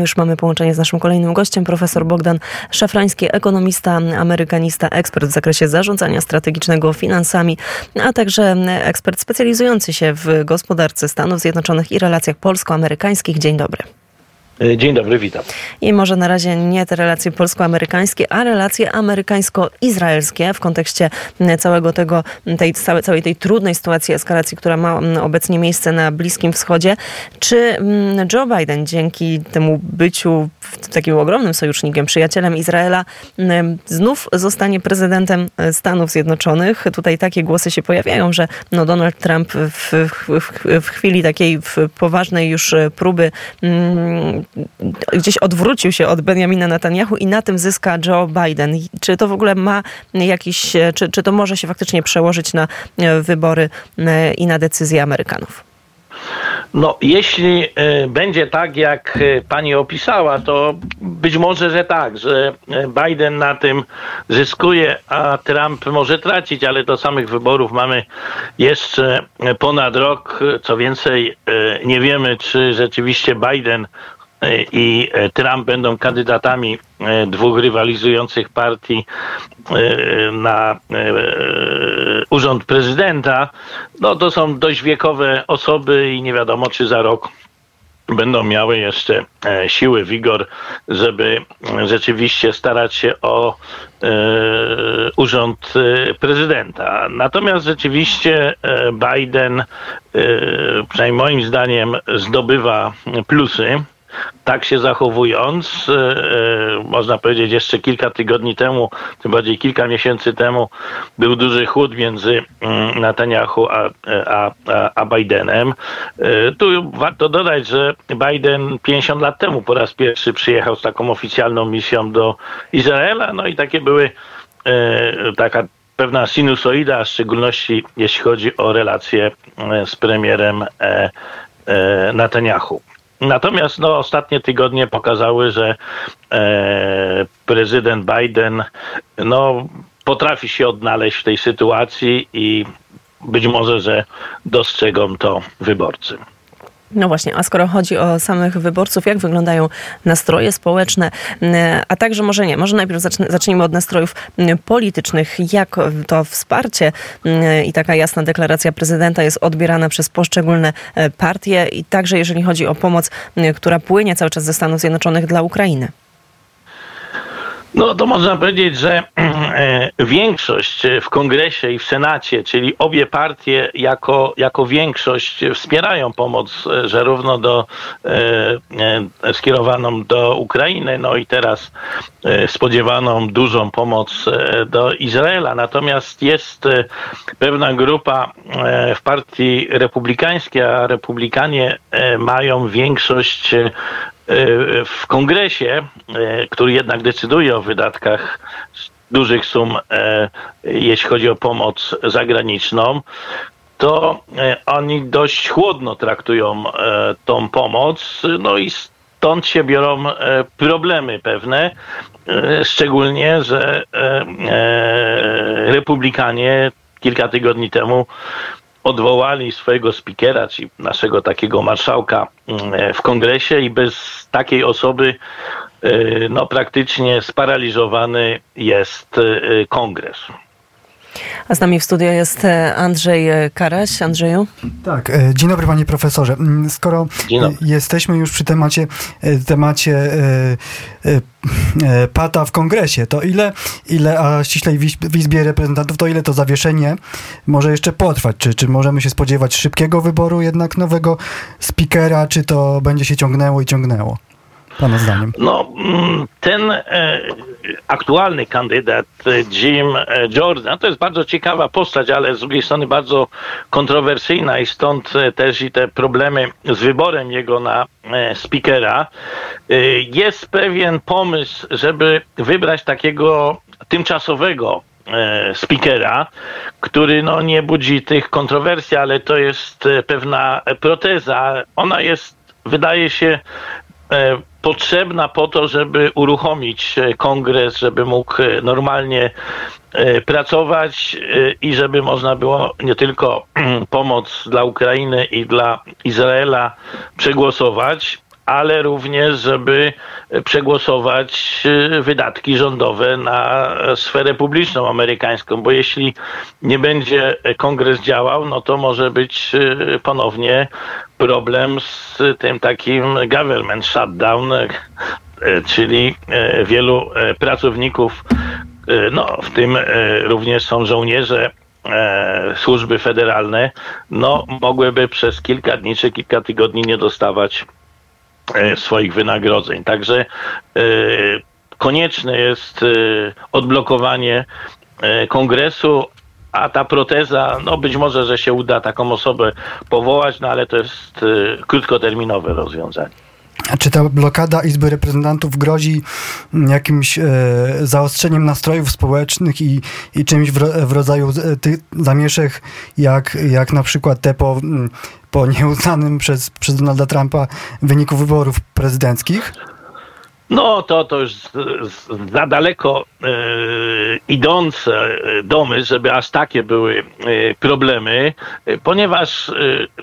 Już mamy połączenie z naszym kolejnym gościem, profesor Bogdan Szafrański, ekonomista, amerykanista, ekspert w zakresie zarządzania strategicznego finansami, a także ekspert specjalizujący się w gospodarce Stanów Zjednoczonych i relacjach polsko-amerykańskich. Dzień dobry. E, dzień dobry, witam. I może na razie nie te relacje polsko-amerykańskie, a relacje amerykańsko-izraelskie w kontekście całego tego, tej, całej, tej trudnej sytuacji eskalacji, która ma obecnie miejsce na Bliskim Wschodzie. Czy Joe Biden dzięki temu byciu takim ogromnym sojusznikiem, przyjacielem Izraela, znów zostanie prezydentem Stanów Zjednoczonych? Tutaj takie głosy się pojawiają, że no Donald Trump w, w, w chwili takiej poważnej już próby gdzieś odwrócił się od Benjamina Netanyahu i na tym zyska Joe Biden. Czy to w ogóle ma jakiś, czy, czy to może się faktycznie przełożyć na e, wybory e, i na decyzje Amerykanów? No, jeśli y, będzie tak, jak pani opisała, to być może, że tak, że Biden na tym zyskuje, a Trump może tracić, ale do samych wyborów mamy jeszcze ponad rok. Co więcej, nie wiemy, czy rzeczywiście Biden i e, Trump będą kandydatami e, dwóch rywalizujących partii e, na urząd prezydenta, no to są dość wiekowe osoby i nie wiadomo, czy za rok będą miały jeszcze siły, wigor, żeby rzeczywiście starać się o urząd prezydenta. Natomiast rzeczywiście Biden, przynajmniej moim zdaniem, zdobywa plusy tak się zachowując, e, e, można powiedzieć jeszcze kilka tygodni temu, tym bardziej kilka miesięcy temu, był duży chłód między mm, Netanyahu a, a, a Bidenem. E, tu warto dodać, że Biden 50 lat temu po raz pierwszy przyjechał z taką oficjalną misją do Izraela, no i takie były taka pewna sinusoida, w szczególności jeśli chodzi o relacje z premierem Netanyahu. Natomiast no, ostatnie tygodnie pokazały, że e, prezydent Biden no, potrafi się odnaleźć w tej sytuacji i być może, że dostrzegą to wyborcy. No właśnie, a skoro chodzi o samych wyborców, jak wyglądają nastroje społeczne, a także może nie, może najpierw zacznijmy od nastrojów politycznych. Jak to wsparcie i taka jasna deklaracja prezydenta jest odbierana przez poszczególne e, partie i także jeżeli chodzi o pomoc, która płynie cały czas ze Stanów Zjednoczonych dla Ukrainy? No to można powiedzieć, że e, większość w kongresie i w senacie, czyli obie partie jako, jako większość wspierają pomoc e, zarówno do, e, skierowaną do Ukrainy, no i teraz spodziewaną dużą pomoc do Izraela. Natomiast jest pewna grupa w partii republikańskiej, a republikanie mają większość w kongresie, e, który jednak decyduje o wydatkach dużych sum, e, jeśli chodzi o pomoc zagraniczną, to e, oni dość chłodno traktują tą pomoc, no i stąd się biorą problemy pewne, szczególnie, że republikanie kilka tygodni temu odwołali swojego spikera, czyli naszego takiego marszałka mm, w kongresie i bez takiej osoby y, no, praktycznie sparaliżowany jest y, kongres. A z nami w studio jest e, Andrzej e, Karaś. Andrzeju? Tak, e, dzień dobry panie profesorze. Mm, skoro jesteśmy już przy temacie, temacie pata w kongresie, to ile, ile a ściślej w Izbie Reprezentantów, to ile to zawieszenie może jeszcze potrwać? Czy, czy możemy się spodziewać szybkiego wyboru jednak nowego spikera, czy to będzie się ciągnęło i ciągnęło? Pana zdaniem? No, mm, ten e, aktualny kandydat e, Jim e, Jordan to jest bardzo ciekawa postać, ale z drugiej strony bardzo kontrowersyjna i stąd też i te problemy z wyborem jego na speakera. Jest pewien pomysł, żeby wybrać takiego tymczasowego speakera, który no, nie budzi tych kontrowersji, ale to jest pewna proteza. Ona jest, wydaje się, potrzebna po to, żeby uruchomić e, kongres, żeby mógł e, normalnie e, pracować i żeby można było nie tylko pomoc dla Ukrainy i dla Izraela przegłosować, ale również, żeby przegłosować wydatki rządowe na sferę publiczną amerykańską, bo jeśli nie będzie kongres działał, no to może być ponownie problem z tym takim government shutdown, czyli wielu pracowników, no w tym również są żołnierze służby federalne, no mogłyby przez kilka dni czy kilka tygodni nie dostawać swoich wynagrodzeń. Także e, konieczne jest e, odblokowanie e, kongresu, a ta proteza, no być może, że się uda taką osobę powołać, no ale to jest e, krótkoterminowe rozwiązanie. Czy ta blokada Izby Reprezentantów grozi jakimś e, zaostrzeniem nastrojów społecznych i, i czymś w, w rodzaju e, tych zamieszek, jak, jak na przykład te po, po nieuznanym przez, przez Donalda Trumpa wyniku wyborów prezydenckich? No to, to już za daleko e, idące domy, żeby aż takie były e, problemy, e, ponieważ e,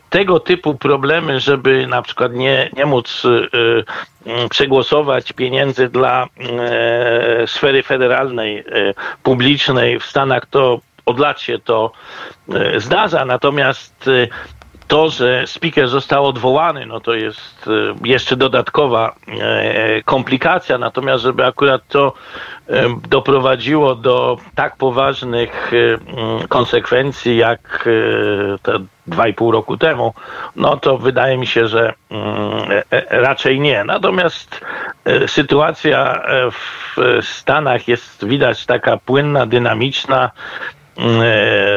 tego typu problemy, żeby na przykład nie, nie móc e, przegłosować pieniędzy dla e, sfery federalnej, publicznej w Stanach, to od lat się to zdarza, natomiast to, że speaker został odwołany, no to jest e, jeszcze dodatkowa e, komplikacja, natomiast żeby akurat to e, doprowadziło do tak poważnych konsekwencji jak te dwa i pół roku temu, no to wydaje mi się, że raczej nie. Natomiast sytuacja w Stanach jest widać taka płynna, dynamiczna,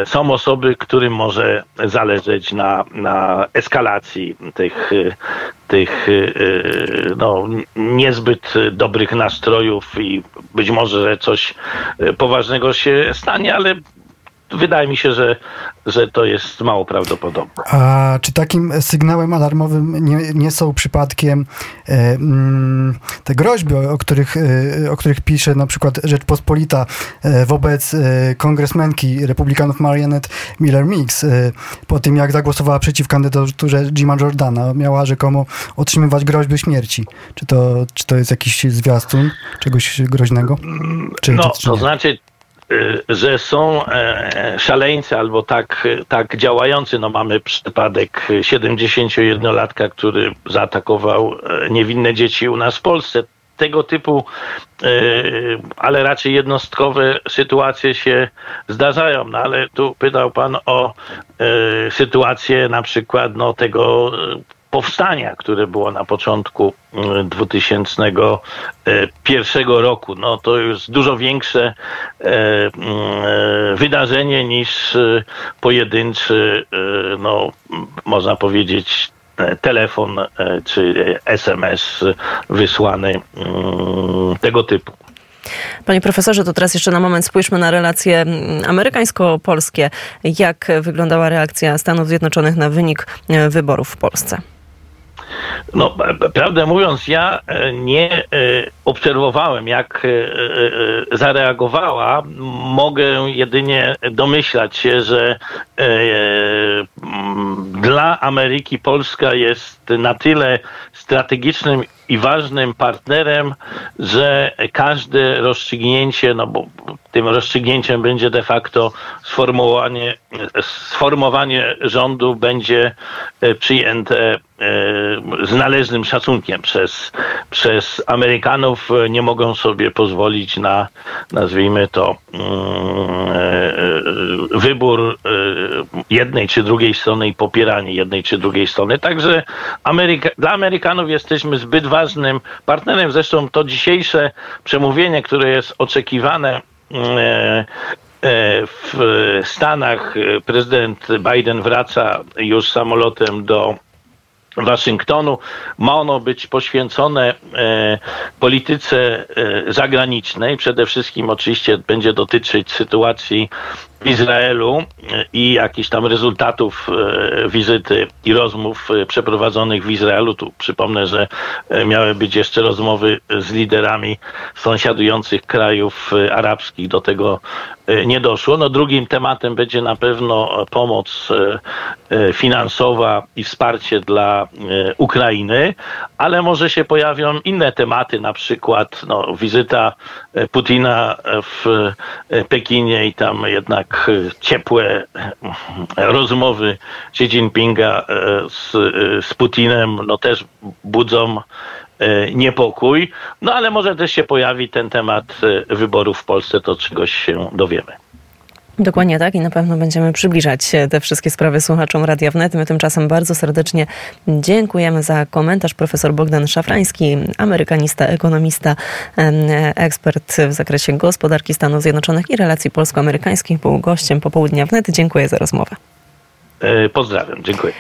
są osoby, którym może zależeć na, na eskalacji tych, tych e, no, niezbyt dobrych nastrojów i być może, że coś poważnego się stanie, ale wydaje mi się, że, że to jest mało prawdopodobne. A czy takim sygnałem alarmowym nie, nie są przypadkiem e, mm, te groźby, o których, e, o których pisze na przykład Rzeczpospolita e, wobec e, kongresmenki republikanów Marianette Miller-Mix e, po tym, jak zagłosowała przeciw kandydaturze Jima Jordana. Miała rzekomo otrzymywać groźby śmierci. Czy to, czy to jest jakiś zwiastun czegoś groźnego? Czy no, to, to znaczy że są e, szaleńcy albo tak, tak działający. No mamy przypadek 71-latka, który zaatakował e, niewinne dzieci u nas w Polsce. Tego typu, e, ale raczej jednostkowe sytuacje się zdarzają. No ale tu pytał pan o sytuację na przykład no, tego powstania, które było na początku 2001 mm, roku. No to już dużo większe e, mm, wydarzenie niż e, pojedynczy, e, no można powiedzieć, telefon czy SMS wysłany mm, tego typu. Panie profesorze, to teraz jeszcze na moment spójrzmy na relacje amerykańsko-polskie. Jak wyglądała reakcja Stanów Zjednoczonych na wynik wyborów w Polsce? No, prawdę mówiąc, ja e, nie e, obserwowałem, jak e, zareagowała. Mogę jedynie domyślać się, że dla Ameryki Polska jest na tyle strategicznym i ważnym partnerem, że każde rozstrzygnięcie, no bo tym rozstrzygnięciem będzie de facto sformułowanie, sformowanie rządu będzie przyjęte z należnym szacunkiem przez, przez Amerykanów. Nie mogą sobie pozwolić na, nazwijmy to, wybór jednej czy drugiej strony i popieranie jednej czy drugiej strony. Także Ameryka, dla Amerykanów jesteśmy zbyt ważnym partnerem. Zresztą to dzisiejsze przemówienie, które jest oczekiwane e, e, w Stanach prezydent Biden wraca już samolotem do Waszyngtonu. Ma ono być poświęcone e, polityce e, zagranicznej. Przede wszystkim oczywiście będzie dotyczyć sytuacji w Izraelu e, i jakichś tam rezultatów e, wizyty i rozmów e, przeprowadzonych w Izraelu. Tu przypomnę, że e, miały być jeszcze rozmowy z liderami sąsiadujących krajów arabskich. Do tego nie doszło. No drugim tematem będzie na pewno pomoc finansowa i wsparcie dla Ukrainy, ale może się pojawią inne tematy, na przykład no, wizyta Putina w Pekinie i tam jednak ciepłe rozmowy Xi Jinpinga z, z Putinem no, też budzą niepokój. No ale może też się pojawi ten temat wyborów w Polsce, to czegoś się dowiemy. Dokładnie tak i na pewno będziemy przybliżać te wszystkie sprawy słuchaczom Radia Wnet. My tymczasem bardzo serdecznie dziękujemy za komentarz. Profesor Bogdan Szafrański, amerykanista, ekonomista, ekspert w zakresie gospodarki Stanów Zjednoczonych i relacji polsko-amerykańskich był gościem popołudnia Wnet. Dziękuję za rozmowę. Pozdrawiam, dziękuję.